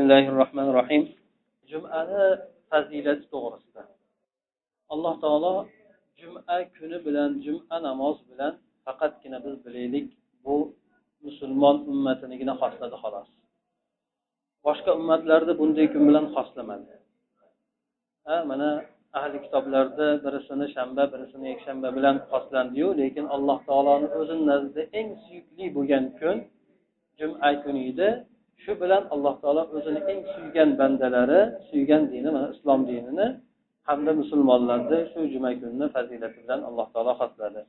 bismillahi rohmanir rohim jumani fazilati to'g'risida. Alloh taolo juma kuni bilan juma namoz bilan faqatgina biz bilaylik bu musulmon ummatinigina xosladi xolos. Boshqa ummatlarni bunday kun bilan xoslamadi. Ha mana ahli kitoblarda birisini shanba birisini yakshanba bilan xoslandiyu lekin alloh taoloni o'zini nazdida eng suyukli bo'lgan kun juma kuni edi shu bilan alloh taolo o'zini eng suygan bandalari suygan dini mana islom dinini hamda musulmonlarni shu juma kunini fazilati bilan alloh taolo xosladi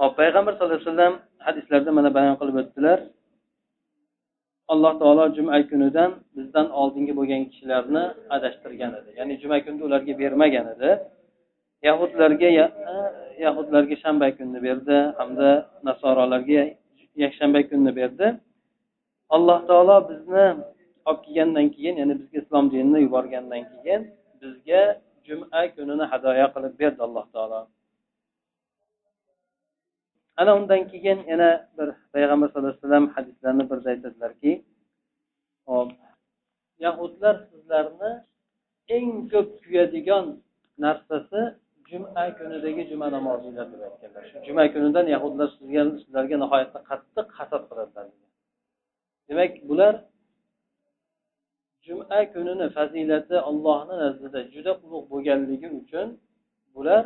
hop payg'ambar sallallohu alayhi vasallam hadislarda mana bayon qilib o'tdilar. Alloh taolo juma kunidan bizdan oldingi bo'lgan kishilarni adashtirgan edi. Ya'ni juma kunni ularga bermagan edi. Yahudlarga yahudlarga shanba kunni berdi hamda nasorolarga yakshanba kunni berdi. Alloh taolo bizni olib kelgandan keyin ya'ni bizga islom dinini yuborgandan keyin bizga juma kunini hadoya qilib berdi alloh taolo. Ana undan keyin yana bir payg'ambar sallallohu alayhi vasallam hadislarni birda aytadilarki hop yahudlar sizlarni eng ko'p kuyadigan narsasi juma kunidagi juma namozinglar deb aytganlar. Shu juma kunidan yahudlar sizga sizlarga nihoyatda qattiq hasad qiladilar. Demak bular juma kunini fazilati allohni nazdida juda ulug' bo'lganligi uchun bular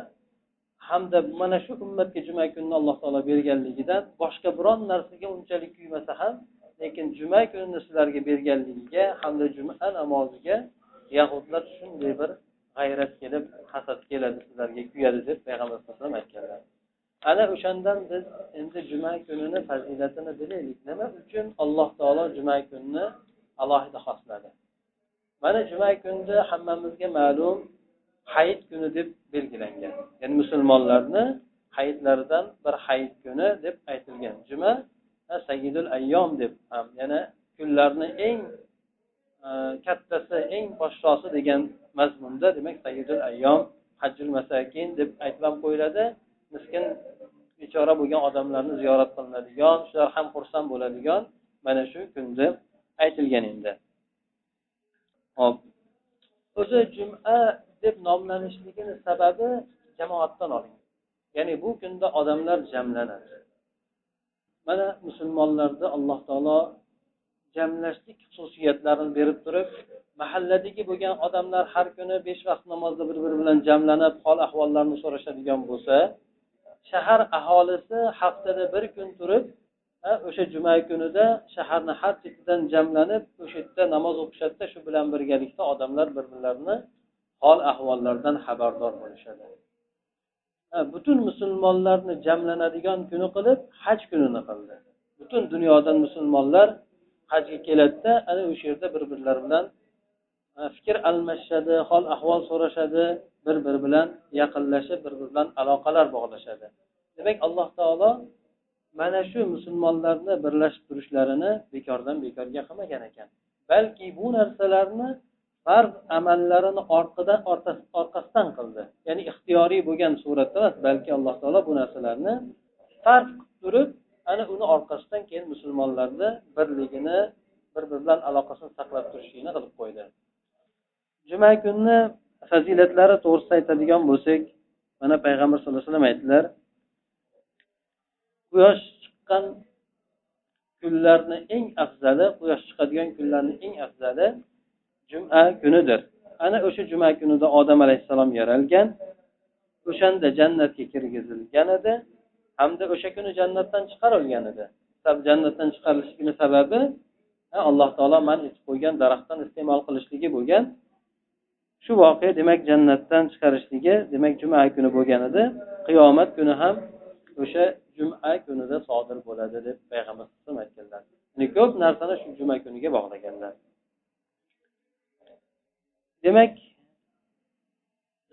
hamda mana shu ummatga juma kunini alloh taolo berganligidan boshqa biron narsaga unchalik kuymasa ham lekin juma kunini sizlarga berganligiga hamda juma namoziga yahudlar shunday bir g'ayrat kelib hasad keladi sizlarga kuyadi deb payg'ambar alayhisalom aytganlar. Ana o'shandan biz endi juma kunini fazilatini bilaylik. Nima uchun? Alloh taolo juma kunini alohida xosladi mana juma kunni hammamizga ma'lum hayit kuni deb belgilangan. Ya'ni musulmonlarni hayitlaridan bir hayit kuni deb aytilgan. Juma sagidul ayyom deb ham yana kunlarni eng e, kattasi eng boshlosi degan mazmunda demak sagidul ayyom hajjul masakin deb aytilib qo'yiladi. Miskin bechora bo'lgan odamlarni ziyorat qilinadigan shular ham xursand bo'ladigan mana shu kunni aytilgan endi. Hop. O'zi juma deb nomlanishligini sababi jamoatdan olingan ya'ni bu kunda odamlar jamlanadi. Mana musulmonlarda alloh taolo jamlashlik xususiyatlarini berib turib mahalladagi bo'lgan odamlar har kuni besh vaqt namozda bir biri bilan jamlanib hol ahvollarini so'rashadigan bo'lsa shahar aholisi haftada bir kun turib o'sha juma kunida shaharni har chetidan jamlanib o'sha yerda namoz o'qishadida shu bilan birgalikda odamlar bir birlarini hol ahvollaridan xabardor bo'lishadi. Butun musulmonlarni jamlanadigan kuni qilib haj kunini qildi. Butun dunyodan musulmonlar hajga keladida ana o'sha yerda bir birlari bilan fikr almashishadi hol ahvol so'rashadi. Bir biri bilan yaqinlashib bir biri bilan aloqalar bog'lashadi. Demak alloh taolo mana shu musulmonlarni birlashib turishlarini bekordan bekorga qilmagan ekan. Balki bu narsalarni farz amallarini orqadan orqasidan qildi. Ya'ni ixtiyoriy bo'lgan suratda emas balki alloh taolo bu narsalarni farz qilib turib ana uni orqasidan keyin musulmonlarni birligini bir biri bilan aloqasini saqlab turishligini qilib qo'ydi. Juma kunni fazilatlari to'g'risida aytadigan bo'lsak mana payg'ambar sallallohu alayhi vasallam aytdilar quyosh chiqqan kunlarni eng afzali quyosh chiqadigan kunlarni eng afzali juma kunidir. Ana o'sha juma kunida odam alayhissalom yaralgan o'shanda jannatga kirgizilgan edi hamda o'sha kuni jannatdan chiqarilgan edi. Jannatdan chiqarilishligini sababi alloh taolo man etib qo'ygan daraxtdan iste'mol qilishligi bo'lgan shu voqea demak jannatdan chiqarishligi demak juma kuni bo'lgan edi. Qiyomat kuni ham o'sha juma kunida sodir bo'ladi deb payg'ambar alayhisalom aytganlar. Ya'ni ko'p narsani shu juma kuniga bog'laganlar. Demak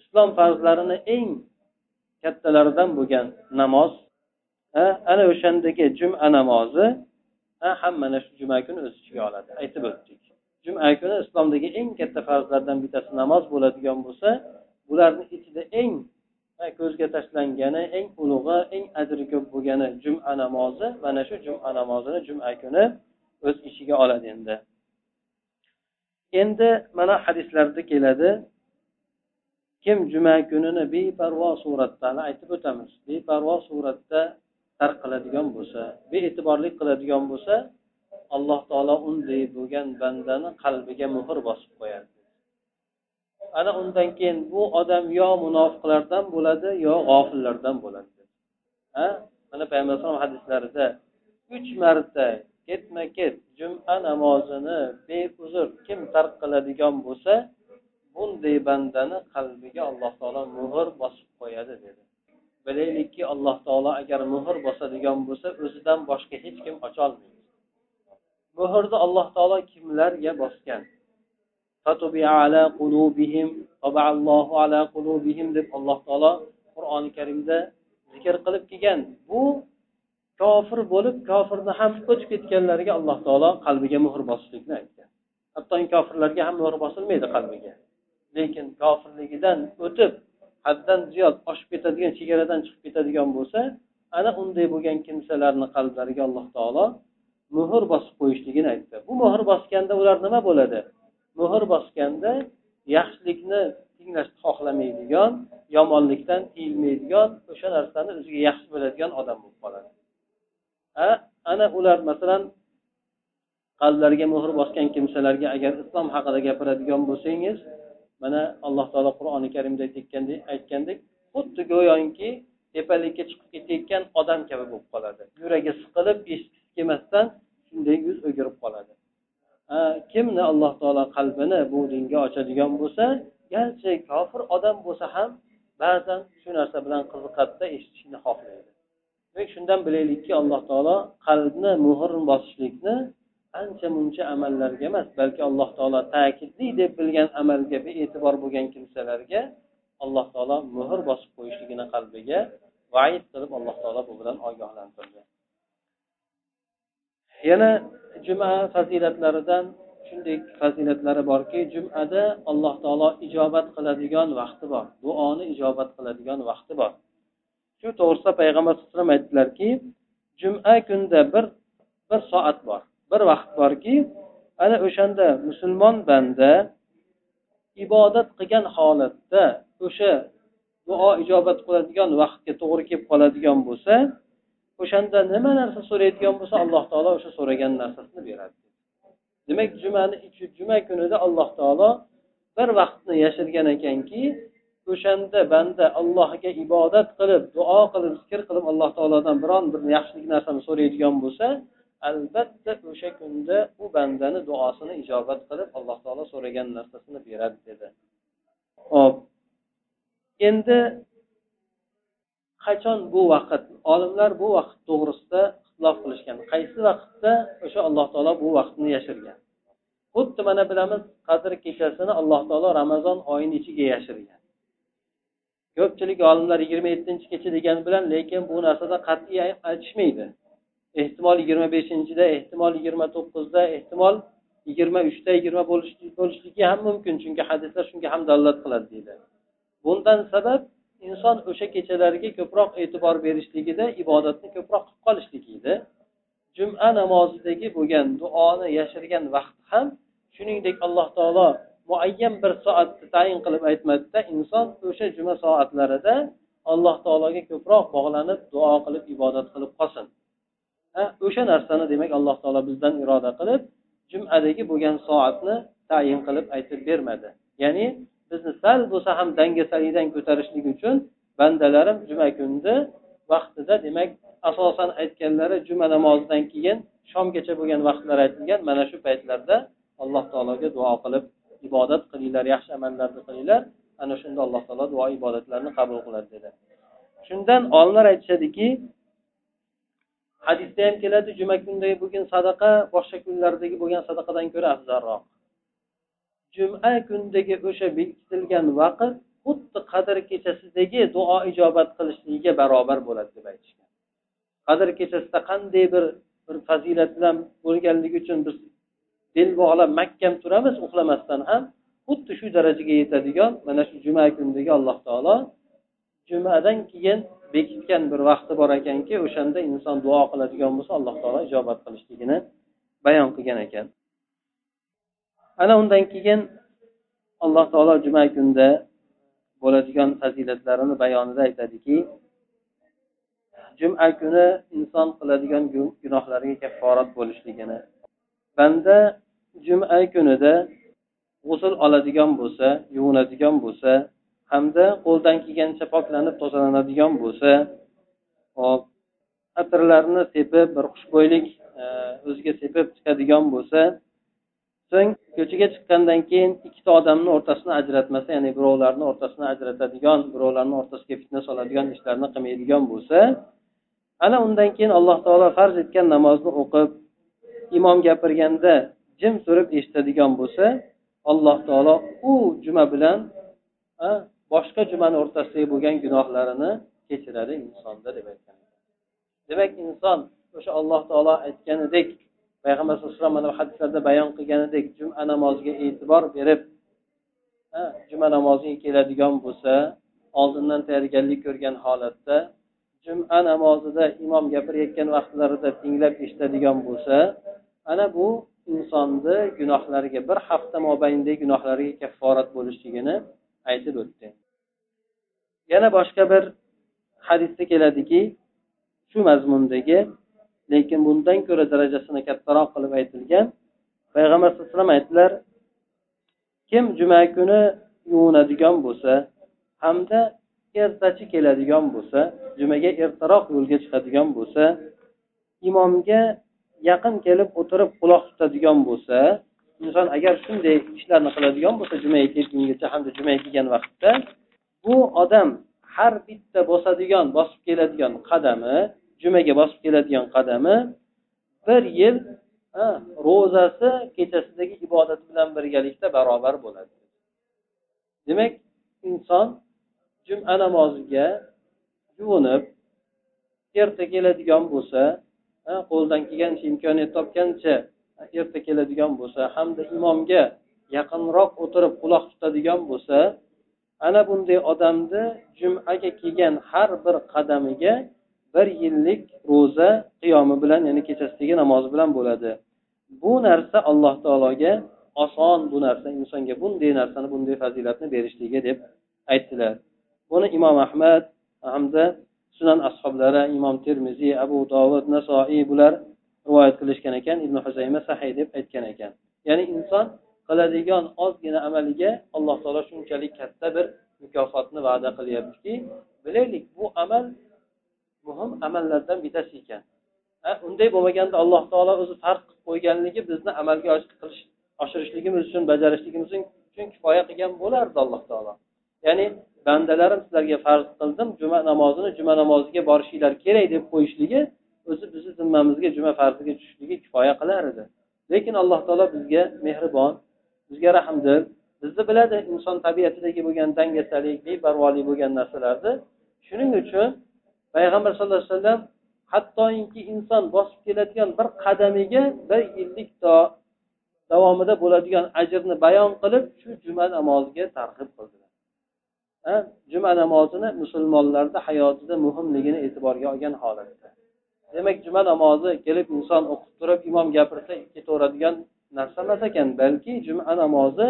islom farzlarini eng kattalaridan bo'lgan namoz ana o'shandagi juma namozi ham mana shu juma kuni o'z ichiga oladi. Aytib o'tdik. Juma kuni islomdagi eng katta farzlardan bittasi namoz bo'ladigan bo'lsa bularni ichida eng ko'zga tashlangani eng ulug'i eng ajri ko'p bo'lgani juma namozi mana shu juma namozini juma kuni o'z ichiga oladi endi. Endi mana hadislarda keladi kim juma kunini beparvo suratda hali aytib o'tamiz beparvo suratda tark qiladigan bo'lsa bee'tiborlik qiladigan bo'lsa alloh taolo unday bo'lgan bandani qalbiga muhr bosib qo'yadi. Ana undan keyin bu odam yo munofiqlardan bo'ladi yo g'ofillardan bo'ladi. Ha? Mana payg'ambar alayhisalom hadislarida uch marta ketma ket juma namozini beuzr kim tark qiladigan bo'lsa bunday bandani qalbiga alloh taolo muhr bosib qo'yadi dedi. Bilaylikki alloh taolo agar muhr bosadigan bo'lsa o'zidan boshqa hech kim ocholmaydi. Muhrni alloh taolo kimlarga bosgan? Deb alloh taolo qur'oni karimda zikr qilib kelgan. Bu kofir bo'lib kofirni ham o'tib ketganlarga alloh taolo qalbiga muhr bosishlikni aytgan. Hatto kofirlarga ham muhr bosilmaydi qalbiga. Lekin kofirligidan o'tib haddan ziyod oshib ketadigan chegaradan chiqib ketadigan bo'lsa ana unday bo'lgan kimsalarni qalblariga alloh taolo muhr bosib qo'yishligini aytdi. Bu muhr bosganda ular nima bo'ladi? Muhr bosganda yaxshilikni tinglashni xohlamaydigan yomonlikdan tiyilmaydigan o'sha narsani o'ziga yaxshi biladigan odam bo'lib qoladi. Ana ular masalan qalblariga muhr bosgan kimsalarga agar islom haqida gapiradigan bo'lsangiz mana alloh taolo qur'oni karimda aytgandek xuddi go'yoki tepalikka chiqib ketayotgan odam kabi bo'lib qoladi. Yuragi siqilib eshitgisi kelmasdan shunday yuz o'girib qoladi. Kimni alloh taolo qalbini bu dinga ochadigan bo'lsa garchi kofir odam bo'lsa ham ba'zan shu narsa bilan qiziqadida eshitishni xohlaydi. Demak shundan bilaylikki alloh taolo qalbni muhr bosishlikni ancha muncha amallarga emas balki alloh taolo ta'kidli deb bilgan amalga bee'tibor bo'lgan kimsalarga alloh taolo muhr bosib qo'yishligini qalbiga vaid qilib alloh taolo bu bilan ogohlantirdi. Yana juma fazilatlaridan shunday fazilatlari borki jumada alloh taolo ijobat qiladigan vaqti bor duoni ijobat qiladigan vaqti bor. Shu to'g'risida payg'ambar alayhi vasallam aytdilarki juma kunda bir bir soat bor bir vaqt borki ana o'shanda musulmon banda ibodat qilgan holatda o'sha duo ijobat qiladigan vaqtga to'g'ri kelib qoladigan bo'lsa o'shanda nima narsa so'raydigan bo'lsa alloh taolo o'sha so'ragan narsasini beradi. Demak jumani juma kunida alloh taolo bir vaqtni yashirgan ekanki o'shanda banda allohga ibodat qilib duo qilib zikr qilib alloh taolodan biron bir yaxshilik narsani so'raydigan bo'lsa albatta o'sha kunda u bandani duosini ijobat qilib alloh taolo so'ragan narsasini beradi dedi. Hop endi qachon bu vaqt olimlar bu vaqt to'g'risida ixtilof qilishgan? Qaysi vaqtda o'sha alloh taolo bu vaqtni yashirgan? Xuddi mana bilamiz qadr kechasini alloh taolo ramazon oyini ichiga yashirgan. Ko'pchilik olimlar yigirma yettinchi kecha degani bilan lekin bu narsada qat'iy aytishmaydi. Ehtimol yigirma beshinchida ehtimol yigirma to'qqizda ehtimol yigirma uchda yigirma bo'lishligi ham mumkin chunki hadislar shunga ham dalolat qiladi deydi. Bundan sabab inson o'sha kechalarga ko'proq e'tibor berishligida ibodatni ko'proq qilib qolishligida juma namozidagi bo'lgan duoni yashirgan vaqt ham shuningdek alloh taolo muayyan bir soatni tayin qilib aytmadida inson o'sha juma soatlarida alloh taologa ko'proq bog'lanib duo qilib ibodat qilib qolsin. O'sha narsani demak alloh taolo bizdan iroda qilib jumadagi bo'lgan soatni tayin qilib aytib bermadi. Ya'ni bizni sal bo'lsa ham dangasalidan ko'tarishlik uchun bandalarim juma kunni vaqtida demak asosan aytganlari juma namozidan keyin shomgacha bo'lgan vaqtlar aytilgan. Mana shu paytlarda alloh taologa duo qilib ibodat qilinglar yaxshi amallarni qilinglar. Ana shunda alloh taolo duo ibodatlarni qabul qiladi dedi. Shundan olimlar aytishadiki hadisda ham keladi juma kunidagi bo'lgan sadaqa boshqa kunlardagi bo'lgan sadaqadan ko'ra afzalroq. Juma kundagi o'sha bekitilgan vaqt xuddi qadr kechasidagi duo ijobat qilishligiga barobar bo'ladi deb aytishgan. Qadr kechasida qanday bir bir fazilat bilan bo'lganligi uchun biz bel bog'lab mahkam turamiz uxlamasdan ham xuddi shu darajaga yetadigan mana shu juma kunidagi alloh taolo jumadan keyin bekitgan bir vaqti bor ekanki o'shanda inson duo qiladigan bo'lsa alloh taolo ijobat qilishligini bayon qilgan ekan. Ana undan keyin alloh taolo juma kunida bo'ladigan fazilatlarini bayonida aytadiki juma kuni inson qiladigan gunohlariga kafforat bo'lishligini. Banda juma kunida g'usul oladigan bo'lsa yuvinadigan bo'lsa hamda qo'ldan kelgancha poklanib tozalanadigan bo'lsa hop atirlarni sepib bir xushbo'ylik e, o'ziga sepib chiqadigan bo'lsa so'ng ko'chaga chiqqandan keyin ikkita odamni o'rtasini ajratmasa ya'ni birovlarni o'rtasini ajratadigan birovlarni o'rtasiga fitna soladigan ishlarni qilmaydigan bo'lsa ana undan keyin alloh taolo farz etgan namozni o'qib imom gapirganda jim turib eshitadigan bo'lsa alloh taolo u juma bilan boshqa jumani o'rtasidagi bo'lgan gunohlarini kechiradi insonda deb aytgan demak inson o'sha alloh taolo aytganidek payg'ambar sallallohu alayhi vasallam mana bu hadislarda bayon qilganidek juma namoziga e'tibor berib juma namoziga keladigan bo'lsa oldindan tayyorgarlik ko'rgan holatda juma namozida imom gapirayotgan vaqtlarida tinglab eshitadigan bo'lsa ana bu insonni gunohlariga bir hafta mobaynidagi gunohlariga kafforat bo'lishligini aytib o'tdi. Yana boshqa bir hadisda keladiki shu mazmundagi lekin bundan ko'ra darajasini kattaroq qilib aytilgan payg'ambar sallallohu alayhi vasallam aytdilar kim juma kuni yuvinadigan bo'lsa hamda ertachi keladigan bo'lsa jumaga ertaroq yo'lga chiqadigan bo'lsa imomga yaqin kelib o'tirib quloq tutadigan bo'lsa inson agar shunday ishlarni qiladigan bo'lsa jumaga kelgungacha hamda jumaga kelgan vaqtda bu odam har bitta bosadigan bosib keladigan qadami jumaga bosib keladigan qadami bir yil ro'zasi kechasidagi ibodati bilan birgalikda barobar bo'ladi. Demak inson juma namoziga yuvinib erta keladigan bo'lsa qo'ldan kelgancha imkoniyat topgancha erta keladigan bo'lsa hamda imomga yaqinroq o'tirib quloq tutadigan bo'lsa ana bunday odamni jumaga kelgan har bir qadamiga bir yillik ro'za qiyomi bilan ya'ni kechasidagi namozi bilan bo'ladi. Bu narsa alloh taologa oson bu narsa insonga bunday narsani bunday fazilatni berishligi deb aytdilar. Buni imom ahmad hamda sunan ashoblari imom termiziy abu dovud nasoiy bular rivoyat qilishgan ekan ibn huzayma sahiy deb aytgan ekan. Ya'ni inson qiladigan ozgina amaliga alloh taolo shunchalik katta bir mukofotni va'da qilyaptiki bilaylik bu amal muhim amallardan bittasi ekan. Unday bo'lmaganda alloh taolo o'zi farz qilib qo'yganligi bizni amalga qilish oshirishligimiz uchun bajarishligimiz uchun kifoya qilgan bo'lardi alloh taolo. Ya'ni bandalarim sizlarga farz qildim juma namozini juma namoziga borishinglar kerak deb qo'yishligi o'zi bizni zimmamizga juma farziga tushishligi kifoya qilar edi. Lekin alloh taolo bizga mehribon bizga rahmdil bizni biladi inson tabiatidagi bo'lgan dangasalik beparvolik bo'lgan narsalarni. Shuning uchun payg'ambar sallallohu alayhi vasallam hattoki inson bosib keladigan bir qadamiga bir yillik davomida bo'ladigan ajrni bayon qilib shu juma namoziga targ'ib qildilar. Juma namozini musulmonlarni hayotida muhimligini e'tiborga olgan holatda. Demak juma namozi kelib inson o'qib turib imom gapirsa ketaveradigan narsa emas ekan balki juma namozi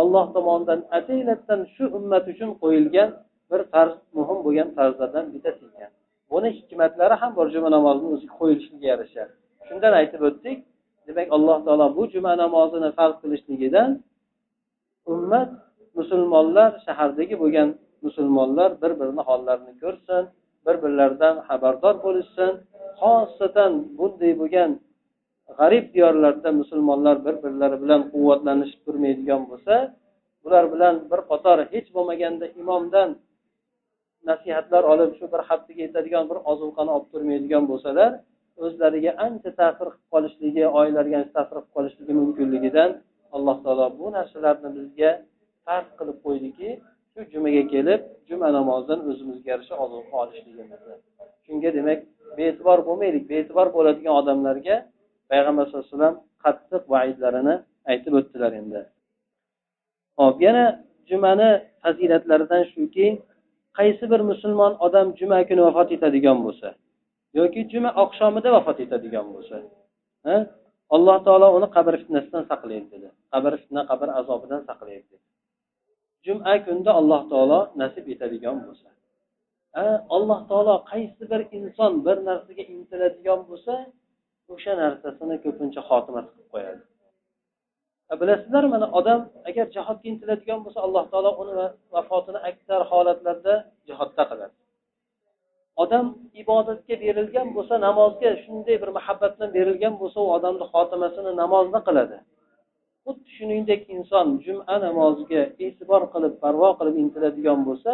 olloh tomonidan ataylabdan shu ummat uchun qo'yilgan bir farz muhim bo'lgan farzlardan bittasi ekan buni hikmatlari ham bor juma namozini o'ziga qo'yilishiga yarasha shundan aytib o'tdik demak alloh taolo bu juma namozini farz qilishligidan ummat musulmonlar shahardagi bo'lgan musulmonlar bir birini hollarini ko'rsin bir birlaridan xabardor bo'lishsin. Xosatan bunday bo'lgan g'arib diyorlarda musulmonlar bir birlari bilan quvvatlanishib turmaydigan bo'lsa bular bilan bir qator hech bo'lmaganda imomdan nasihatlar olib shu bir haftaga yetadigan bir ozuqani olib turmaydigan bo'lsalar o'zlariga ancha ta'sir qilib qolishligi oilalariga ancha ta'sir qilib qolishligi mumkinligidan alloh taolo bu narsalarni bizga farq qilib qo'ydiki shu jumaga kelib juma namozidan o'zimizga yarasha ozuqa olishligimizni. Shunga demak bee'tibor bo'lmaylik bee'tibor bo'ladigan odamlarga payg'ambar sallallohu alayhi vasallam qattiq vaidlarini aytib o'tdilar endi. Hop yana jumani fazilatlaridan shuki qaysi bir musulmon odam juma kuni vafot etadigan bo'lsa yoki juma oqshomida vafot etadigan bo'lsa alloh taolo uni qabr fitnasidan saqlaydi dedi. Qabr fitna qabr azobidan saqlaydi dedi. Juma kunida alloh taolo nasib etadigan bo'lsa alloh taolo qaysi bir inson bir narsaga intiladigan bo'lsa o'sha narsasini ko'pincha xotima qilib qo'yadi. Bilasizlar mana odam agar jihodga intiladigan bo'lsa alloh taolo uni vafotini aksar holatlarda jihodda qiladi. Odam ibodatga berilgan bo'lsa namozga shunday bir muhabbat bilan berilgan bo'lsa u odamni xotimasini namozda qiladi. Xuddi shuningdek inson juma namoziga e'tibor qilib parvo qilib intiladigan bo'lsa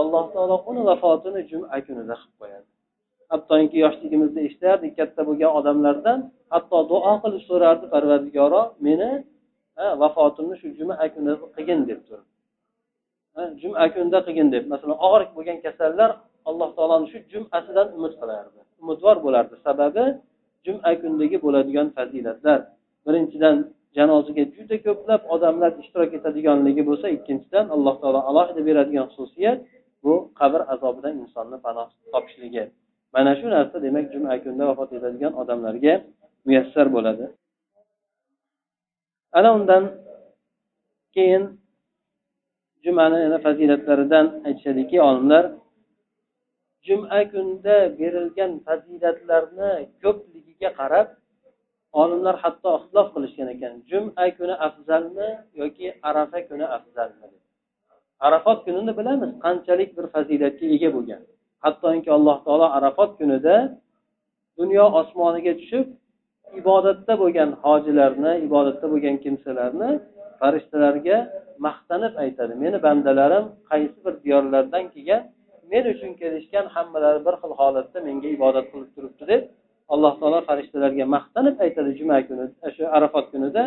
alloh taolo uni vafotini juma kunida qilib qo'yadi. Hattoki yoshligimizda eshitardik katta bo'lgan odamlardan hatto duo qilib so'rardi parvardigoro meni vafotimni shu juma kunida qilgin deb turib. Juma kunida qilgin deb. Masalan og'ir bo'lgan kasallar alloh taoloni shu jumasidan umid qilardi. Umidvor bo'lardi. Sababi juma kundagi bo'ladigan fazilatlar. Birinchidan janozaga juda ko'plab odamlar ishtirok etadiganligi bo'lsa ikkinchidan alloh taolo alohida beradigan xususiyat bu qabr azobidan insonni panoh topishligi. Mana shu narsa demak juma kunida vafot etadigan odamlarga muyassar bo'ladi. Ana undan keyin jumani yana fazilatlaridan aytishadiki olimlar juma kunida berilgan fazilatlarni ko'pligiga qarab olimlar hatto ixtilof qilishgan ekan. Juma kuni afzalmi yoki arafa kuni afzalmi arafot kunini bilamiz qanchalik bir fazilatga ega bo'lgan. Hattoki alloh taolo arafot kunida dunyo osmoniga tushib ibodatda bo'lgan hojilarni ibodatda bo'lgan kimsalarni farishtalarga maqtanib aytadi. Meni bandalarim qaysi bir diyorlardan kelgan men uchun kelishgan hammalari bir xil holatda menga ibodat qilib turibdi deb alloh taolo farishtalarga maqtanib aytadi juma kuni shu arafot kunida.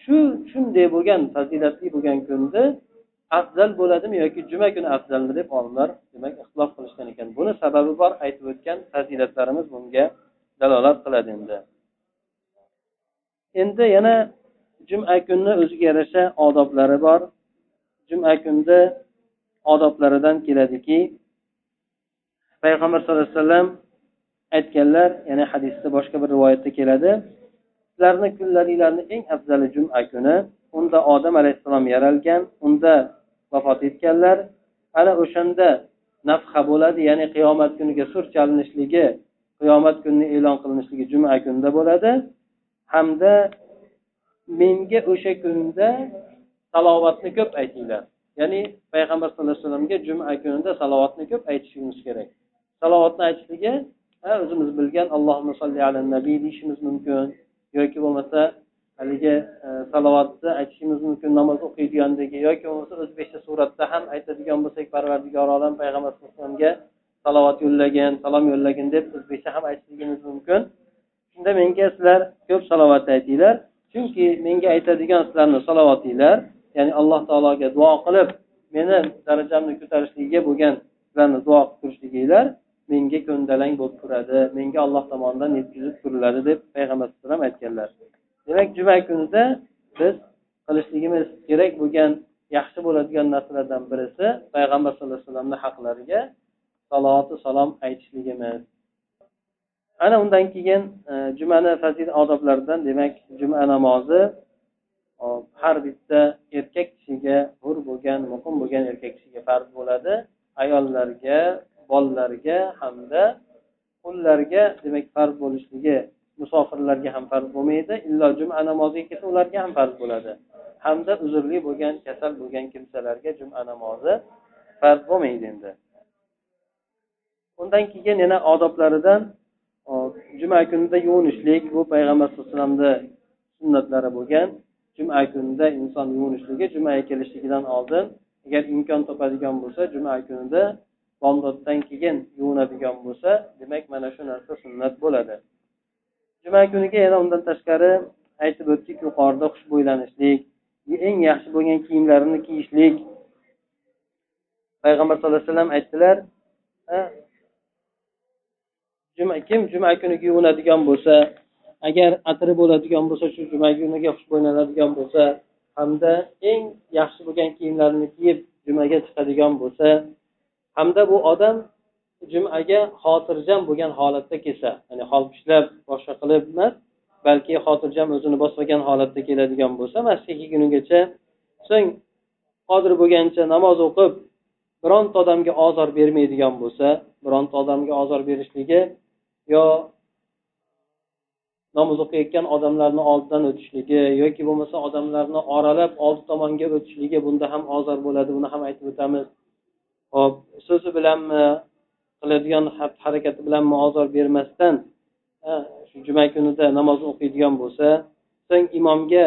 Shu shunday bo'lgan fazilatli bo'lgan kunda afzal bo'ladimi yoki juma kuni afzalmi deb olimlar demak ixtilof qilishgan ekan. Buni sababi bor aytib o'tgan fazilatlarimiz bunga dalolat qiladi endi. Endi yana juma kunni o'ziga yarasha odoblari bor. Juma kunni odoblaridan keladiki payg'ambar sallallohu alayhi vasallam aytganlar ya'ni hadisda boshqa bir rivoyatda keladi sizlarni kunlaringlarni eng afzali juma kuni unda odam alayhissalom yaralgan unda vafot etganlar ana o'shanda nafha bo'ladi ya'ni qiyomat kuniga sur chalinishligi qiyomat kunini e'lon qilinishligi juma kunida bo'ladi. Hamda menga o'sha kunda salovatni ko'p aytinglar. Ya'ni payg'ambar sallallohu alayhi vasallamga juma kunida salovatni ko'p aytishimiz kerak. Salovatni aytishligi o'zimiz bilgan allohumma solli ala nabiy deyishimiz mumkin yoki bo'lmasa haligi e, salovatni aytishimiz mumkin namoz o'qiydigandagi yoki bo'lmasa o'zbekcha suratda ham aytadigan bo'lsak parvardigor olam payg'ambar sallallohu alayhi vasallamga salovat yo'llagin salom yo'llagin deb o'zbekcha ham aytishligimiz mumkin. Shunda menga sizlar ko'p salovat aytinglar. Chunki menga aytadigan sizlarni salovatinglar. Ya'ni alloh taologa duo qilib meni darajamni ko'tarishligiga bo'lgan sizlarni duo qilib turishliginglar menga ko'ndalang bo'lib turadi. Menga alloh tomonidan yetkazib turiladi deb payg'ambar alayhisalom aytganlar. Demak juma kunida biz qilishligimiz kerak bo'lgan yaxshi bo'ladigan narsalardan birisi payg'ambar sallallohu alayhi vasallamni haqlariga salovati salom aytishligimiz. Ana undan keyin e, jumani fazilat odoblaridan demak juma namozi har bitta erkak kishiga hur bo'lgan muqim bo'lgan erkak kishiga farz bo'ladi. Ayollarga bolalarga hamda qullarga demak farz bo'lishligi musofirlarga ham farz bo'lmaydi. Illo juma namoziga kelsa ularga ham farz bo'ladi. Hamda uzrli bo'lgan kasal bo'lgan kimsalarga juma namozi farz bo'lmaydi endi. Undan keyin yana odoblaridan juma kunida yuvinishlik bu payg'ambar sallallohu alayhi vasallamni sunnatlari bo'lgan. Juma kunida inson yuvinishligi jumaga kelishligidan oldin agar imkon topadigan bo'lsa juma kunida bomdoddan keyin yuvinadigan bo'lsa demak mana shu narsa sunnat bo'ladi. Juma kuniga yana undan tashqari aytib o'tdik yuqorida xushbo'ylanishlik eng yaxshi bo'lgan kiyimlarini kiyishlik. Payg'ambar sallallohu alayhi vasallam aytdilar juma kim juma kuniga yuvinadigan bo'lsa agar atri bo'ladigan bo'lsa shu juma kuniga xushbo'ylanadigan bo'lsa hamda eng yaxshi bo'lgan kiyimlarini kiyib jumaga chiqadigan bo'lsa hamda bu odam jumaga xotirjam bo'lgan holatda kelsa ya'ni holpishlab boshqa qilib emas balki xotirjam o'zini bosmagan holatda keladigan bo'lsa masjidga kelgunigacha so'ng qodir bo'lgancha namoz o'qib bironta odamga ozor bermaydigan bo'lsa bironta odamga ozor berishligi yo namoz o'qiyotgan odamlarni oldidan o'tishligi yoki bo'lmasa odamlarni oralab oldi tomonga o'tishligi bunda ham ozor bo'ladi buni ham aytib o'tamiz. Hop so'zi bilanmi qiladigan harakati bilanmi ozor bermasdan shu juma kunida namoz o'qiydigan bo'lsa so'ng imomga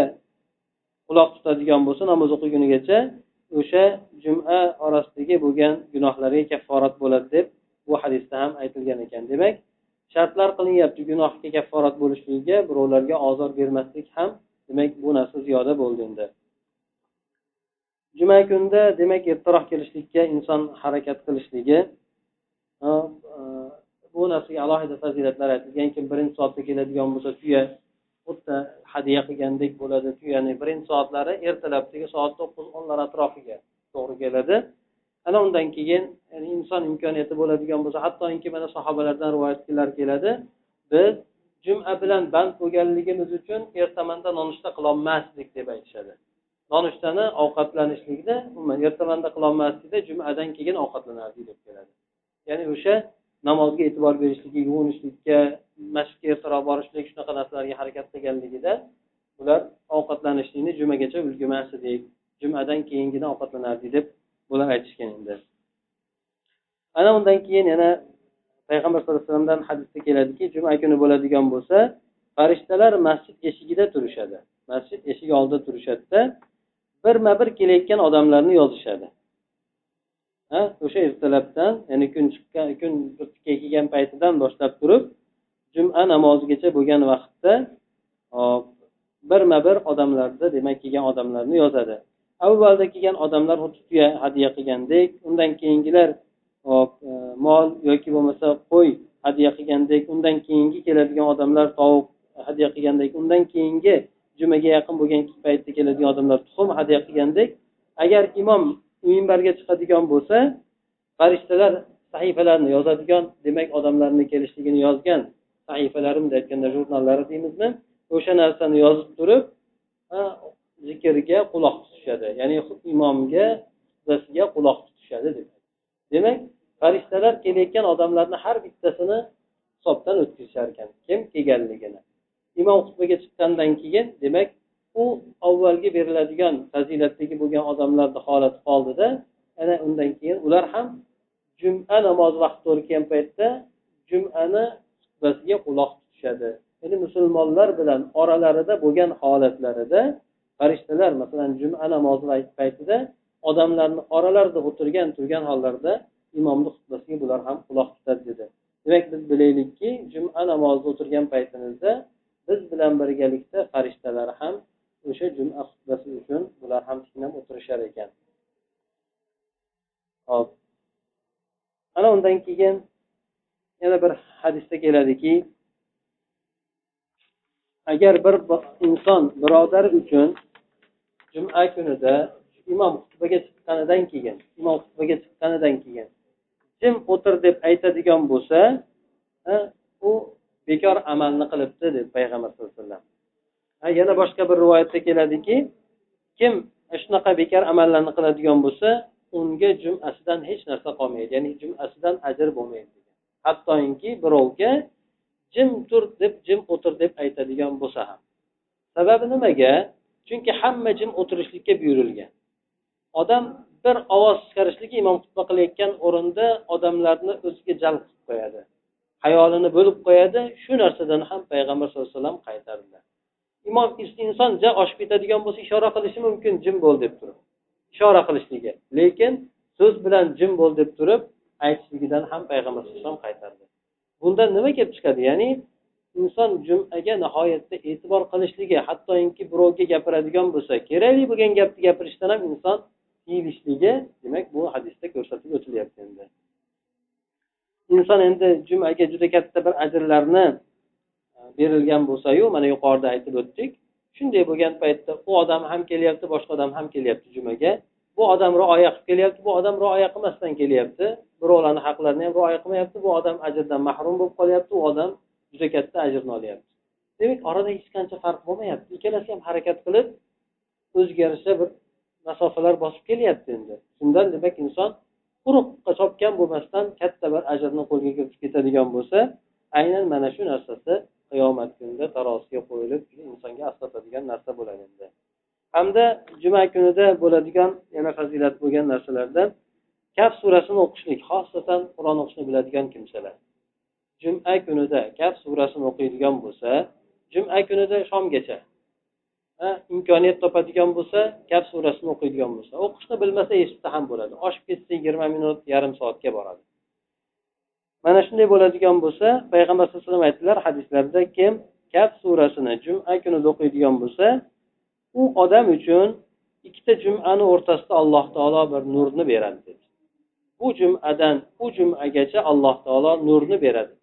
quloq tutadigan bo'lsa namoz o'qigunigacha o'sha juma orasidagi bo'lgan gunohlariga kafforat bo'ladi deb bu hadisda ham aytilgan ekan. Demak shartlar qilinyapti gunohga kafforat bo'lishligiga birovlarga ozor bermaslik ham demak bu narsa ziyoda bo'ldi endi. Juma kunida demak ertaroq kelishlikka inson harakat qilishligi e, bu narsaga alohida fazilatlar aytilgan kim birinchi soatda keladigan bo'lsa tuya xuddi hadya qilgandek bo'ladi tuyani. Birinchi soatlari ertalabdagi soat to'qqiz o'nlar atrofiga to'g'ri keladi. Ana undan keyin yani inson imkoniyati bo'ladigan bo'lsa hattoki mana sahobalardan rivoyatlar keladi biz juma bilan band bo'lganligimiz uchun ertamanda nonushta qilolmasdik deb aytishadi. Nonushtani ovqatlanishlikni umuman ertamanda qilolmaslikda jumadan keyin ovqatlanardik deb keladi. Ya'ni o'sha namozga e'tibor berishligi yuvinishlikka masjidga ertaroq borishlik shunaqa narsalarga harakat qilganligida ular ovqatlanishlikni jumagacha ulgurmasdik jumadan keyingina ovqatlanardik deb bular aytishgan endi ana undan keyin yana payg'ambar sallallohu alayhi vasallamdan hadisda keladiki juma kuni bo'ladigan bo'lsa farishtalar masjid eshigida turishadi. Masjid eshigi oldida turishadida birma bir kelayotgan odamlarni yozishadi. Ha o'sha ertalabdan ya'ni kun chiqqan kun kelgan paytidan boshlab turib juma namozigacha bo'lgan vaqtda birma bir odamlarni demak kelgan odamlarni yozadi. Avvalda kelgan odamlar xuddi tuya hadya qilgandek undan keyingilar hop e, mol yoki bo'lmasa qo'y hadya qilgandek undan keyingi keladigan odamlar tovuq hadya qilgandek undan keyingi jumaga yaqin bo'lgan paytda keladigan odamlar tuxum hadya qilgandek agar imom minbarga chiqadigan bo'lsa farishtalar sahifalarni yozadigan demak odamlarni kelishligini yozgan sahifalari bunday aytganda jurnallari deymizmi o'sha narsani yozib turib zikrga quloq tutishadi. Ya'ni imomga xutbasiga quloq tutishadi demak. Farishtalar kelayotgan odamlarni har bittasini hisobdan o'tkazishar ekan. Kim kelganligini. Imom xutbaga chiqqandan keyin demak u avvalgi beriladigan fazilatdagi bo'lgan odamlarni holati qoldida ana undan keyin ular ham juma namozi vaqti to'g'ri kelgan paytda jumani xutbasiga quloq tutishadi. Ya'ni musulmonlar bilan oralarida bo'lgan holatlarida farishtalar masalan juma namozi paytida odamlarni oralarida o'tirgan turgan hollarida imomni xutbasiga bular ham quloq tutadi dedi. Demak biz bilaylikki juma namozida o'tirgan paytimizda biz bilan birgalikda farishtalar ham o'sha juma xutbasi uchun bular ham tinglab o'tirishar ekan. Hop. Ana undan keyin yana bir hadisda keladiki agar bir inson birodari uchun juma kunida imom xutbaga chiqqanidan keyin imom xutbaga chiqqanidan keyin jim o'tir deb aytadigan bo'lsa u bekor amalni qilibdi deb payg'ambar sallallohu alayhi vasallam. Yana boshqa bir rivoyatda keladiki kim shunaqa bekor amallarni qiladigan bo'lsa unga jumasidan hech narsa qolmaydi ya'ni jumasidan ajr bo'lmaydi hattoki birovga jim tur deb jim o'tir deb aytadigan bo'lsa ham. Sababi nimaga? Chunki hamma jim o'tirishlikka buyurilgan. Odam bir ovoz chiqarishligi imom xutba qilayotgan o'rinda odamlarni o'ziga jalb qilib qo'yadi. Hayolini bo'lib qo'yadi shu narsadan ham payg'ambar sallallohu alayhi vasallam qaytardilar imom inson ja oshib ketadigan bo'lsa ishora qilishi mumkin jim bo'l deb turib. Ishora qilishligi. Lekin so'z bilan jim bo'l deb turib aytishligidan ham payg'ambar sallallohu alayhi vasallam qaytardi bundan nima kelib chiqadi? Ya'ni inson jumaga nihoyatda e'tibor qilishligi hattoki birovga gapiradigan bo'lsa kerakli bo'lgan gapni gapirishdan ham inson tiyilishligi demak bu hadisda ko'rsatib o'tilyapti endi. Inson endi jumaga juda katta bir ajrlarni e, berilgan bo'lsayu mana yuqorida aytib o'tdik. Shunday bo'lgan paytda u odam ham kelyapti boshqa odam ham kelyapti jumaga. Bu odam rioya qilib kelyapti bu odam rioya qilmasdan kelyapti. Birovlarni haqlarini ham rioya qilmayapti bu odam ajrdan mahrum bo'lib qolyapti u odam juda katta ajrni olyapti. Demak orada hech qancha farq bo'lmayapti. Ikkalasi ham harakat qilib o'ziga yarasha bir masofalar bosib kelyapti endi. Shundan demak inson quruqqa chopgan bo'lmasdan katta bir ajrni qo'lga kiritib ketadigan bo'lsa aynan mana shu narsasi qiyomat kunida tarosiga qo'yilib insonga asqatadigan narsa bo'ladi endi. Hamda juma kunida bo'ladigan yana fazilat bo'lgan narsalardan kaf surasini o'qishlik xosatan qur'on o'qishni biladigan kimsalar. Juma kunida kaf surasini o'qiydigan bo'lsa juma kunida shomgacha imkoniyat topadigan bo'lsa kaf surasini o'qiydigan bo'lsa o'qishni bilmasa eshitsa ham bo'ladi. Oshib ketsa yigirma minut yarim soatga boradi. Mana shunday bo'ladigan bo'lsa payg'ambar sallallohu alayhi vasallam aytdilar hadislarda kim kaf surasini juma kunida o'qiydigan bo'lsa u odam uchun ikkita jumani o'rtasida alloh taolo bir nurni beradi dedi. Bu jumadan u jumagacha alloh taolo nurni beradi.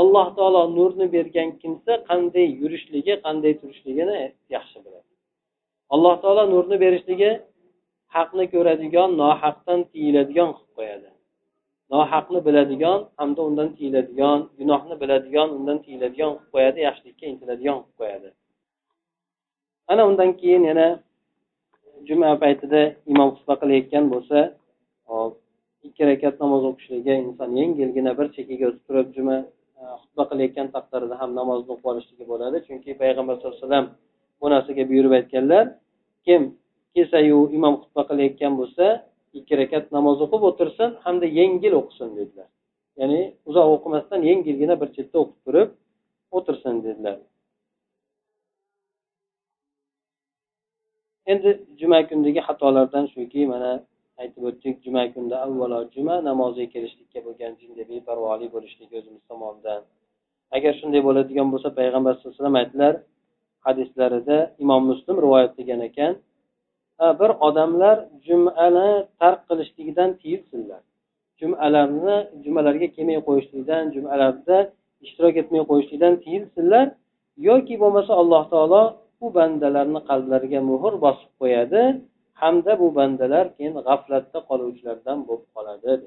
Alloh taolo nurni bergan kimsa qanday yurishligi qanday turishligini yaxshi biladi. Alloh taolo nurni berishligi haqni ko'radigan nohaqdan tiyiladigan qilib qo'yadi. Nohaqni biladigan hamda undan tiyiladigan gunohni biladigan undan tiyiladigan qilib qo'yadi yaxshilikka intiladigan qilib qo'yadi. Ana undan keyin yana juma paytida imom xutba qilayotgan bo'lsa hop ikki rakat namoz o'qishligi inson yengilgina bir chekkaga o'tib turib juma e, xutba qilayotgan taqdirda ham namozni o'qib olishligi bo'ladi. Chunki payg'ambar sallallohu alayhi vasallam bu narsaga buyurib aytganlar kim kelsayu imom xutba qilayotgan bo'lsa ikki rakat namoz o'qib o'tirsin hamda yengil o'qisin dedilar. Ya'ni uzoq o'qimasdan yengilgina bir chetda o'qib turib o'tirsin dedilar. Endi juma kunidagi xatolardan shuki mana aytib o'tdik juma kunida avvalo juma namoziga kelishlikka bo'lgan jinday beparvolik bo'lishligi o'zimiz tomonidan. Agar shunday bo'ladigan bo'lsa payg'ambar sallallohu alayhi vasallam aytdilar hadislarida imom muslim rivoyat qilgan ekan bir odamlar jumani tark qilishligidan tiyilsinlar. Jumalarni jumalarga kelmay qo'yishlikdan jumalarda ishtirok etmay qo'yishlikdan tiyilsinlar yoki bo'lmasa alloh taolo bu bandalarni qalblariga muhr bosib qo'yadi hamda bu bandalar keyin g'aflatda qoluvchilardan bo'lib qoladi dedi.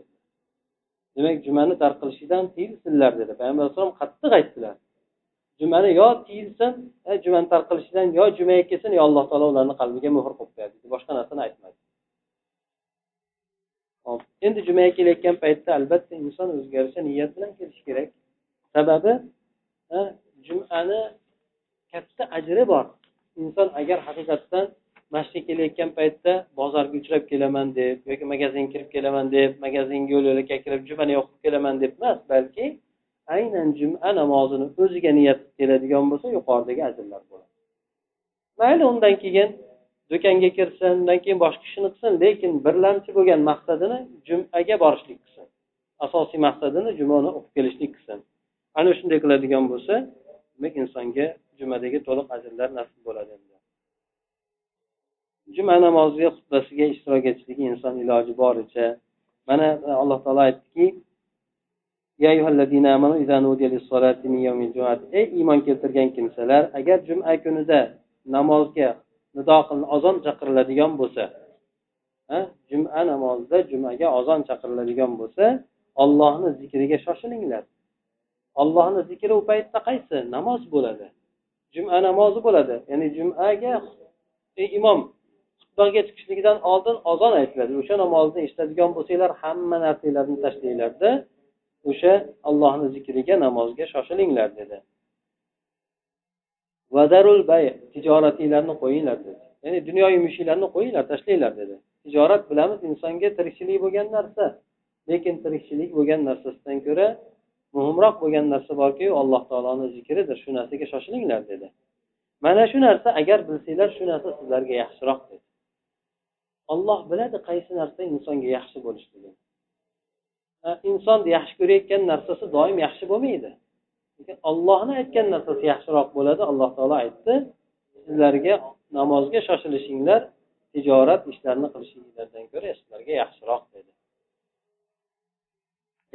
Demak jumani tark qilishidan tiyilsinlar dedi. Payg'ambar alayhisalom qattiq aytdilar. Jumani yo tiyilsin e, jumani tark qilishidan yo jumaga kelsin yo alloh taolo ularni qalbiga muhr qo'yib qo'yadi boshqa narsani aytmadi. Hop endi jumaga kelayotgan paytda albatta inson o'ziga yarasha niyat bilan kelishi kerak. Sababi e, jumani katta ajri bor. Inson agar haqiqatdan masjidga kelayotgan paytda bozorga uchrab kelaman deb yoki magazinga kirib kelaman deb magazinga yo'l yo'lakay kirib jumani o'qib kelaman deb emas balki aynan juma namozini o'ziga niyat qilib keladigan bo'lsa yuqoridagi ajrlar bo'ladi. Mayli undan keyin do'konga kirsin undan keyin boshqa ishini qilsin lekin birlamchi bo'lgan maqsadini jumaga borishlik qilsin. Asosiy maqsadini jumani o'qib kelishlik qilsin. Ana shunday qiladigan bo'lsa demak insonga jumadagi to'liq ajrlar nasib bo'ladi endi. Juma namoziga xutbasiga ishtirok etishligi inson iloji boricha. Mana alloh taolo aytdiki ey iymon keltirgan kimsalar agar juma kunida namozga nido ozon chaqiriladigan bo'lsa juma namozida jumaga ozon chaqiriladigan bo'lsa ollohni zikriga shoshilinglar. Ollohni zikri u paytda qaysi? Namoz bo'ladi. Juma namozi bo'ladi. Ya'ni jumaga ey imom xutbaga chiqishligidan oldin ozon aytiladi. O'sha namozni eshitadigan bo'lsanglar hamma narsanglarni tashlanglarda o'sha allohni zikriga namozga shoshilinglar dedi. Vadarul bay tijoratinglarni qo'yinglar dedi. Ya'ni dunyoviy ishinglarni qo'yinglar tashlanglar dedi. Tijorat bilamiz insonga tirikchilik bo'lgan narsa lekin tirikchilik bo'lgan narsasidan ko'ra muhimroq bo'lgan narsa borki alloh taoloni zikridir. Shu narsaga shoshilinglar dedi. Mana shu narsa agar bilsanglar shu narsa sizlarga yaxshiroq dedi. Olloh biladi qaysi narsa insonga yaxshi bo'lishligini inson yaxshi ko'rayotgan narsasi doim yaxshi bo'lmaydi. Lekin ollohni aytgan narsasi yaxshiroq bo'ladi alloh taolo aytdi sizlarga namozga shoshilishinglar tijorat ishlarini qilishinglardan ko'ra sizlarga yaxshiroq dedi.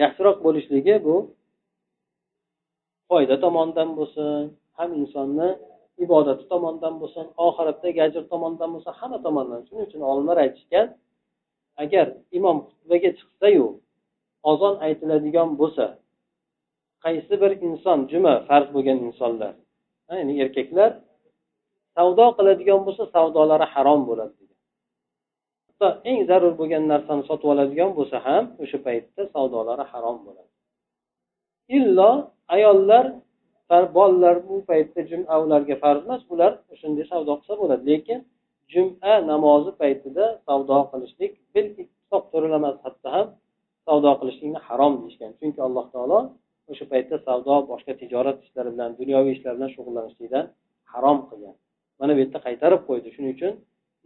Yaxshiroq bo'lishligi bu foyda tomonidan bo'lsin ham insonni ibodati tomonidan bo'lsin oxiratdagi ajr tomonidan bo'lsin hamma tomondan. Shuning uchun olimlar aytishgan agar imom xutbaga chiqsayu ozon aytiladigan bo'lsa qaysi bir inson juma farz bo'lgan insonlar ya'ni erkaklar savdo qiladigan bo'lsa savdolari harom bo'ladi hatto eng zarur bo'lgan narsani sotib oladigan bo'lsa ham o'sha paytda savdolari harom bo'ladi. Illo ayollar bolalar bu paytda juma ularga farz emas ular shunday savdo qilsa bo'ladi. Lekin juma namozi paytida savdo qilishlik bil ittifoq to'ralamas hatto ham savdo qilishlikni harom deyishgan. Chunki alloh taolo o'sha paytda savdo boshqa tijorat ishlari bilan dunyoviy ishlar bilan shug'ullanishlikdan harom qilgan. Mana bu yerda qaytarib qo'ydi. Shuning uchun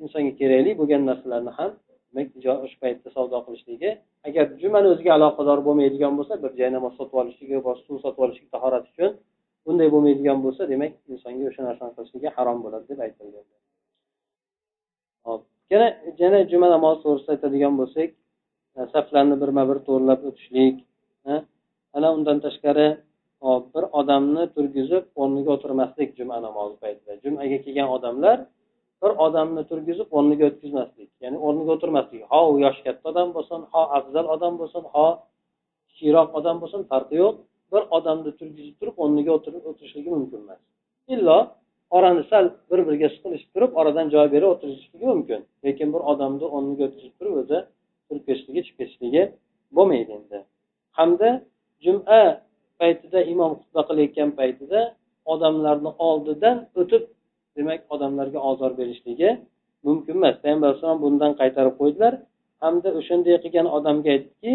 insonga kerakli bo'lgan narsalarni ham o'sha paytda savdo qilishligi agar jumani o'ziga aloqador bo'lmaydigan bo'lsa bir joy namoz sotib olishligi boshqa suv sotib olishlik tahorat uchun bunday bo'lmaydigan bo'lsa demak insonga o'sha narsani qilishligi harom bo'ladi deb aytilgan. Hop yana yana juma namozi to'g'risida aytadigan bo'lsak e, saflarni birma bir to'g'irlab o'tishlik e, ana undan tashqari hop bir odamni turgizib o'rniga o'tirmaslik juma namozi paytida. Jumaga kelgan odamlar bir odamni turgizib o'rniga o'tkazmaslik. Ya'ni o'rniga o'tirmaslik. Ho u yoshi katta odam bo'lsin ho afzal odam bo'lsin ho kichikroq odam bo'lsin farqi yo'q. Bir odamni turgizib turib o'rniga o'tirishligi mumkin emas. Illo orani sal bir biriga siqilishib turib oradan joy berib o'tirishligi mumkin. Lekin bir odamni o'rniga o'tkazib turib o'zi turib ketishligi chiqib ketishligi bo'lmaydi endi. Hamda juma paytida imom xutba qilayotgan paytida odamlarni oldidan o'tib demak odamlarga ozor berishligi mumkin emas. Payg'ambar alayhisalom bundan qaytarib qo'ydilar. Hamda o'shanday qilgan odamga aytdiki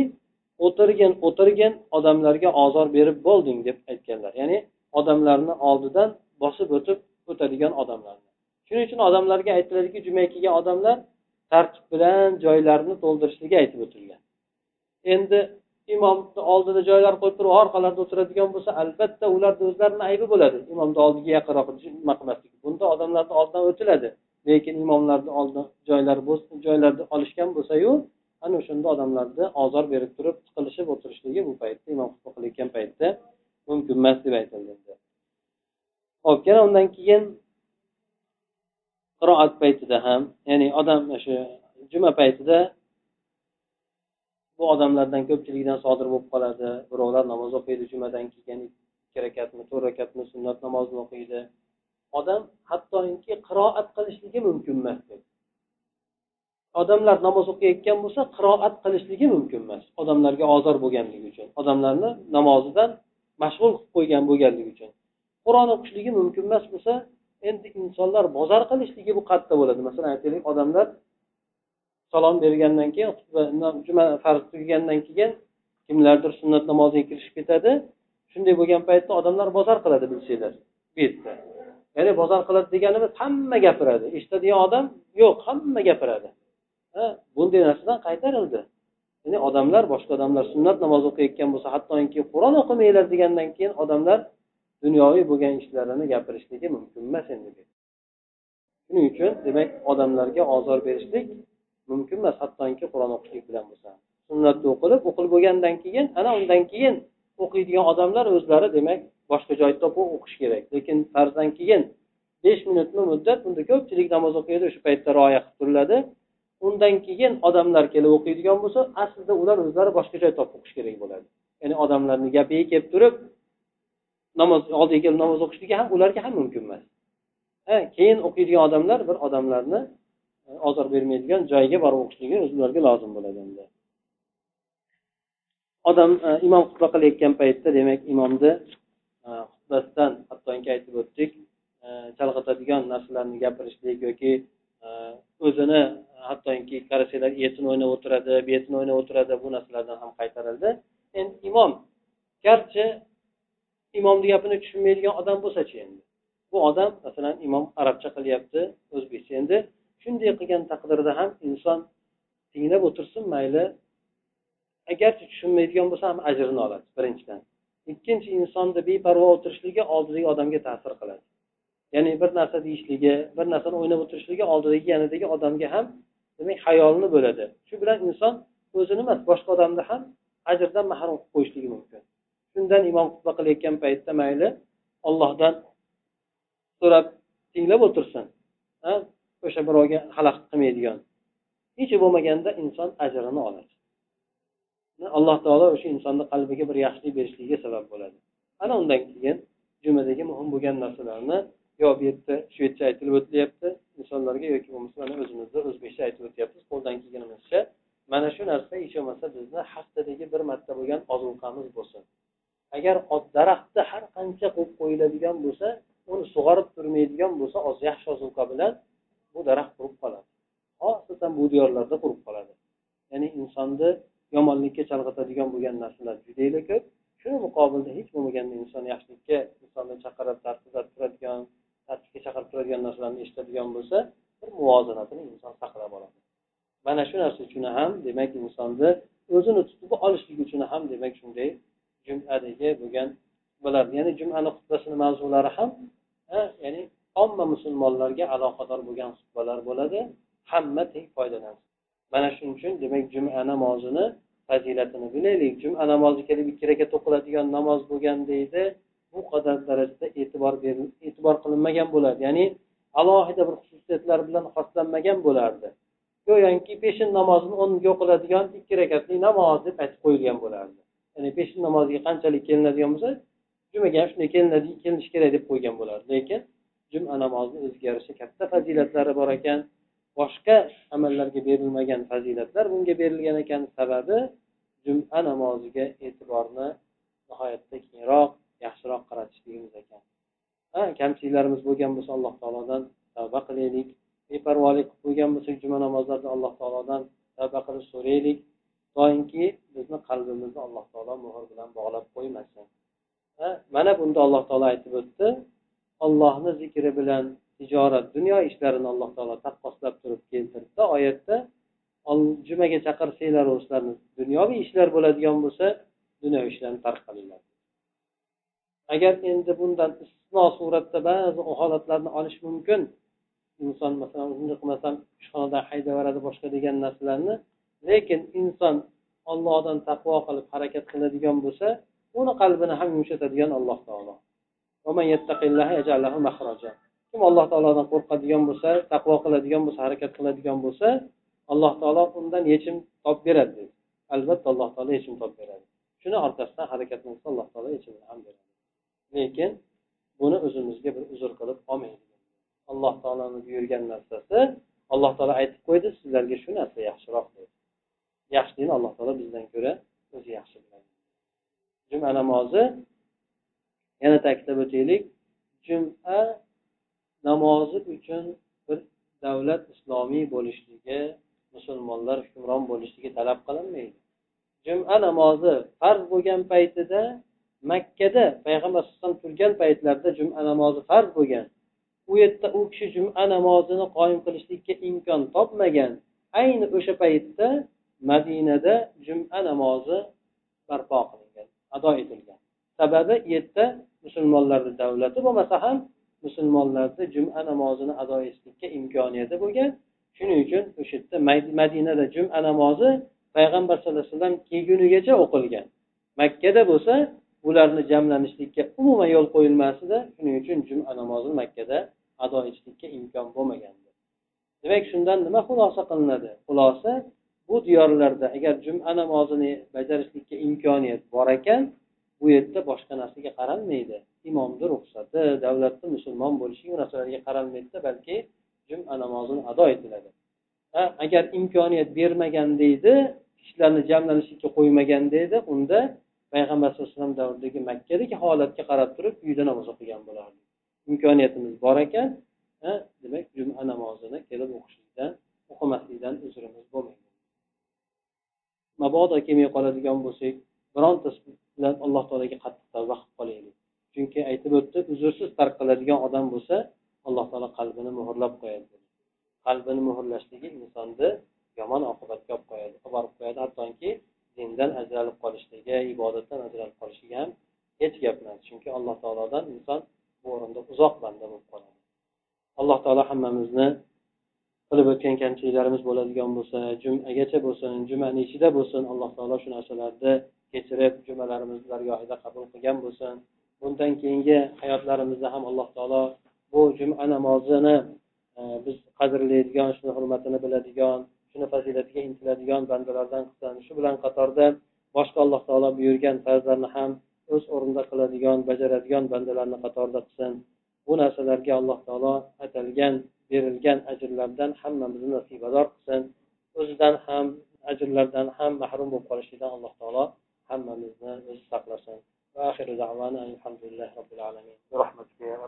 o'tirgin o'tirgin odamlarga ozor berib bo'lding deb aytganlar. Ya'ni odamlarni oldidan bosib o'tib o'tadigan odamlarni. Shuning uchun odamlarga aytiladiki jumaga kelgan odamlar tartib bilan joylarini to'ldirishligi aytib o'tilgan. Endi imomni oldida joylar qo'yib turib orqalarida o'tiradigan bo'lsa albatta ularni o'zlarini aybi bo'ladi. Imomni oldiga yaqinroq nima qilmaslik bunda odamlarni oldidan o'tiladi. Lekin imomlarni oldi joylari joylarni olishgan bo'lsayu ana o'shanda odamlarni ozor berib turib tiqilishib o'tirishligi bu paytda imom xutba qilayotgan paytda mumkin emas deb aytildi. Hop yana undan keyin qiroat paytida ham ya'ni odam o'sha juma paytida bu odamlardan ko'pchiligidan sodir bo'lib qoladi. Birovlar namoz o'qiydi jumadan keyin ikki rakatmi to'rt rakatmi sunnat namozini o'qiydi. Odam hattoki qiroat qilishligi mumkin emas odamlar namoz o'qiyotgan bo'lsa qiroat qilishligi mumkin emas odamlarga ozor bo'lganligi uchun odamlarni namozidan mashg'ul qilib qo'ygan bo'lganligi uchun. Qur'on o'qishligi mumkin emas bo'lsa endi insonlar bozor qilishligi bu qayerda bo'ladi. Masalan aytaylik odamlar salom bergandan keyin juma farz tugagandan keyin kimlardir sunnat namoziga kirishib ketadi. Shunday bo'lgan paytda odamlar bozor qiladi bilsanglar bu yerda. Ya'ni bozor qiladi deganimiz hamma gapiradi. Eshitadigan odam yo'q hamma gapiradi. Bunday narsadan qaytarildi. Ya'ni odamlar boshqa odamlar sunnat namoz o'qiyotgan bo'lsa hattoki qur'on o'qimanglar degandan keyin odamlar dunyoviy bo'lgan ishlarini gapirishligi mumkin emas endi shuning uchun demak odamlarga ozor berishlik mumkin emas hattoki qur'on o'qishlik bilan bo'lsa. Sunnatni o'qilib o'qilib bo'lgandan keyin ana undan keyin o'qiydigan odamlar o'zlari demak boshqa joy topib o'qish kerak. Lekin farzdan keyin besh minutmi muddat bunda ko'pchilik namoz o'qiydi o'sha paytda rioya qilib turiladi. Undan keyin odamlar kelib o'qiydigan bo'lsa aslida ular o'zlari boshqa joy topib o'qish kerak bo'ladi. Ya'ni odamlarni gapiga kelib turib namoz oldiga kelib namoz o'qishligi ham ularga ham mumkin emas. Keyin o'qiydigan odamlar bir odamlarni ozor bermaydigan joyga borib o'qishligi o'zlariga lozim bo'ladi endi. Odam e, imom xutba qilayotgan paytda demak imomni e, xutbasidan hattoki aytib o'tdik e, chalg'itadigan narsalarni gapirishlik yoki o'zini hattoki qarasanglar etini o'ynab o'tiradi betini o'ynab o'tiradi bu narsalardan ham qaytarildi. Endi imom garchi imomni gapini tushunmaydigan odam bo'lsachi endi? Bu odam masalan imom arabcha qilyapti o'zbekcha. Endi shunday qilgan taqdirda ham inson tinglab o'tirsin mayli. Agarchi tushunmaydigan bo'lsa ham ajrini oladi birinchidan. Ikkinchi insonni beparvo o'tirishligi oldidagi odamga ta'sir qiladi. Ya'ni bir narsa deyishligi bir narsani o'ynab o'tirishligi oldidagi yonidagi odamga ham demak hayolni bo'ladi. Shu bilan inson o'zini emas boshqa odamni ham ajrdan mahrum qilib qo'yishligi mumkin. Shundan imom xutba qilayotgan paytda mayli ollohdan so'rab tinglab o'tirsin. O'sha birovga xalaqit qilmaydigan. Hech bo'lmaganda inson ajrini oladi. Alloh taolo o'sha insonni qalbiga bir yaxshilik berishligiga sabab bo'ladi. Ana undan keyin jumadagi muhim bo'lgan narsalarni yo bu yerda shvedcha aytilib o'tilyapti insonlarga yoki bo'lmasa mana o'zimizda o'zbekcha aytib o'tyapmiz qo'ldan kelganimizcha mana shu narsa hech bo'lmasa bizni haftadagi bir marta bo'lgan ozuqamiz bo'lsin. Agar daraxtni har qancha qo'yib qo'yiladigan bo'lsa uni sug'orib turmaydigan bo'lsa oz yaxshi ozuqa bilan bu daraxt qurib qoladi. Xosatan bu diyorlarda qurib qoladi. Ya'ni insonni yomonlikka chalg'itadigan bo'lgan narsalar juda ko'p. Shuni muqobilda hech bo'lmaganda inson yaxshilikka insonni chaqirib tartibda turadigan tartibga chaqirib turadigan narsalarni eshitadigan bo'lsa bir muvozanatini inson saqlab oladi. Mana shu narsa uchun ham demak insonni o'zini tutib olishlik uchun ham demak shunday jumadagi bo'lgan bo'ladi. Ya'ni jumani xutbasini mavzulari ham ya'ni omma musulmonlarga aloqador bo'lgan xutbalar bo'ladi hamma teng foydalansin. Mana shuning uchun demak juma namozini fazilatini bilaylik. Juma namozi kelib ikki rakat o'qiladigan namoz bo'lgan deydi bu qadar darajada e'tibor e'tibor qilinmagan bo'lardi ya'ni alohida bir xususiyatlar bilan xoslanmagan bo'lardi. Go'yoki peshin namozini o'rniga o'qiladigan ikki rakatli namoz deb aytib qo'yilgan bo'lardi. Ya'ni peshin namoziga qanchalik kelinadigan bo'lsa jumaga ham shunday kelinadi kelinishi kerak deb qo'ygan bo'lardi. Lekin juma namozini o'ziga yarasha katta fazilatlari bor ekan. Boshqa amallarga berilmagan fazilatlar bunga berilgan ekan. Sababi juma namoziga e'tiborni nihoyatda kengroq yaxshiroq qaratishligimiz ekan. Ha kamchiliklarimiz bo'lgan bo'lsa alloh taolodan tavba qilaylik. Beparvolik bo'lgan bo'lsak juma namozlarida alloh taolodan tavba qilib so'raylik. Doimki bizni qalbimizni alloh taolo muhr bilan bog'lab qo'ymasin. Mana bunda alloh taolo aytib o'tdi. Ollohni zikri bilan tijorat dunyo ishlarini alloh taolo taqqoslab turib keltirdida oyatda jumaga chaqirsanglar sizlarni dunyoviy ishlar bo'ladigan bo'lsa dunyo ishlarini tark qilinglar. Agar endi bundan istisno suratda ba'zi holatlarni olish mumkin inson masalan bunday qilmasam ishxonadan haydab yuboradi boshqa degan narsalarni lekin inson ollohdan taqvo qilib harakat qiladigan bo'lsa uni qalbini ham yumshatadigan alloh taolo. Kim alloh taolodan qo'rqadigan bo'lsa taqvo qiladigan bo'lsa harakat qiladigan bo'lsa alloh taolo undan yechim topib beradi deydi albatta alloh taolo yechim topib beradi. Shuni orqasidan harakatlansa alloh taolo yechimini ham beradi. Lekin buni o'zimizga bir uzr qilib olmaylik alloh taoloni buyurgan narsasi alloh taolo aytib qo'ydi sizlarga shu narsa yaxshiroq dedi. Yaxshilikni alloh taolo bizdan ko'ra o'zi yaxshi biladi. Juma namozi yana ta'kidlab o'taylik juma namozi uchun bir davlat islomiy bo'lishligi musulmonlar hukmron bo'lishligi talab qilinmaydi. Juma namozi farz bo'lgan paytida makkada payg'ambar alayhisalom turgan paytlarida juma namozi farz bo'lgan. U yerda u kishi juma namozini qoyim qilishlikka imkon topmagan. Ayni o'sha paytda madinada juma namozi barpo qilingan ado etilgan. Sababi u yerda musulmonlarni davlati bo'lmasa ham musulmonlarda juma namozini ado etishlikka imkoniyati bo'lgan. Shuning uchun o'sha yerda madinada juma namozi payg'ambar sallallohu alayhi vasallam kelgunigacha o'qilgan. Makkada bo'lsa ularni jamlanishlikka umuman yo'l qo'yilmasdi. Shuning uchun juma namozini makkada ado etishlikka imkon bo'lmagan demak shundan nima xulosa qilinadi? Xulosa bu diyorlarda agar juma namozini bajarishlikka imkoniyat bor ekan bu yerda boshqa narsaga qaralmaydi. Imomni ruxsati davlatni musulmon bo'lishi bu narsalarga qaralmaydida balki juma namozini ado etiladi. Agar imkoniyat bermagan deydi kishilarni jamlanishlikka qo'ymagan deydi unda payg'ambar sallallohu alayhi vasallam davridagi makkadagi holatga qarab turib uyda namoz o'qigan bo'lardi. Imkoniyatimiz bor ekan demak juma namozini kelib o'qishlikdan o'qimaslikdan uzrimiz bo'lmaydi. Mabodo kelmay qoladigan bo'lsak birontasi bilan alloh taologa qattiq tavba qilib qolaylik chunki aytib o'tdi uzrsiz tarqaladigan odam bo'lsa alloh taolo qalbini muhrlab qo'yadi qalbini muhrlashligi insonni yomon oqibatga olib qo'yadi olib borib qo'yadi. Hattoki dindan ajralib qolishligi ibodatdan ajralib qolishligi ham hech gap emas. Chunki alloh taolodan inson bu o'rinda uzoq banda bo'lib qoladi. Alloh taolo hammamizni qilib o'tgan kamchiliklarimiz bo'ladigan bo'lsa jumagacha bo'lsin jumani ichida bo'lsin alloh taolo shu narsalarni kechirib jumalarimizni dargohida qabul qilgan bo'lsin. Bundan keyingi hayotlarimizda ham alloh taolo bu juma namozini e, biz qadrlaydigan shuni hurmatini biladigan shuni fazilatiga intiladigan bandalardan qilsin. Shu bilan qatorda boshqa alloh taolo buyurgan farzlarni ham o'z o'rnida qiladigan bajaradigan bandalarni qatorida qilsin. Bu narsalarga alloh taolo atalgan berilgan ajrlardan hammamizni nasibador qilsin. O'zidan ham ajrlardan ham mahrum bo'lib qolishlikdan alloh taolo hammamizni o'zi saqlasin va oxiru da'vana alhamdulillahi robbil alamin rahmatiga va